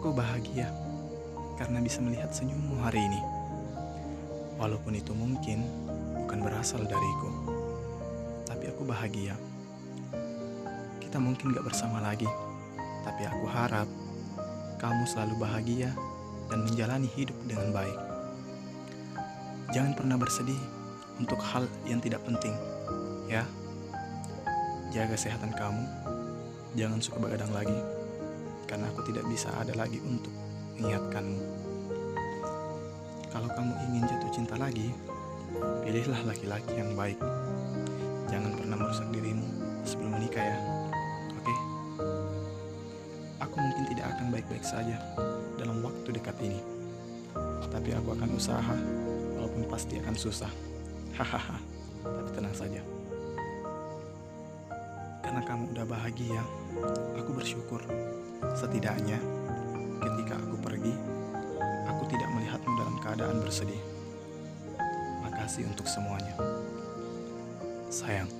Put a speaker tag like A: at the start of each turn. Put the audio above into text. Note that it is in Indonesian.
A: Aku bahagia karena bisa melihat senyummu hari ini. Walaupun itu mungkin bukan berasal dariku, tapi aku bahagia. Kita mungkin gak bersama lagi, tapi aku harap kamu selalu bahagia dan menjalani hidup dengan baik. Jangan pernah bersedih untuk hal yang tidak penting, ya. Jaga kesehatan kamu, jangan suka begadang lagi, tidak bisa ada lagi untuk mengingatkanmu. Kalau kamu ingin jatuh cinta lagi, pilihlah laki-laki yang baik. Jangan pernah merusak dirimu sebelum menikah ya. Oke? Aku mungkin tidak akan baik-baik saja dalam waktu dekat ini. Tapi aku akan usaha walaupun pasti akan susah. Hahaha. Tapi tenang saja. Karena kamu udah bahagia, aku bersyukur. Setidaknya ketika aku pergi, aku tidak melihatmu dalam keadaan bersedih. Makasih untuk semuanya. Sayang.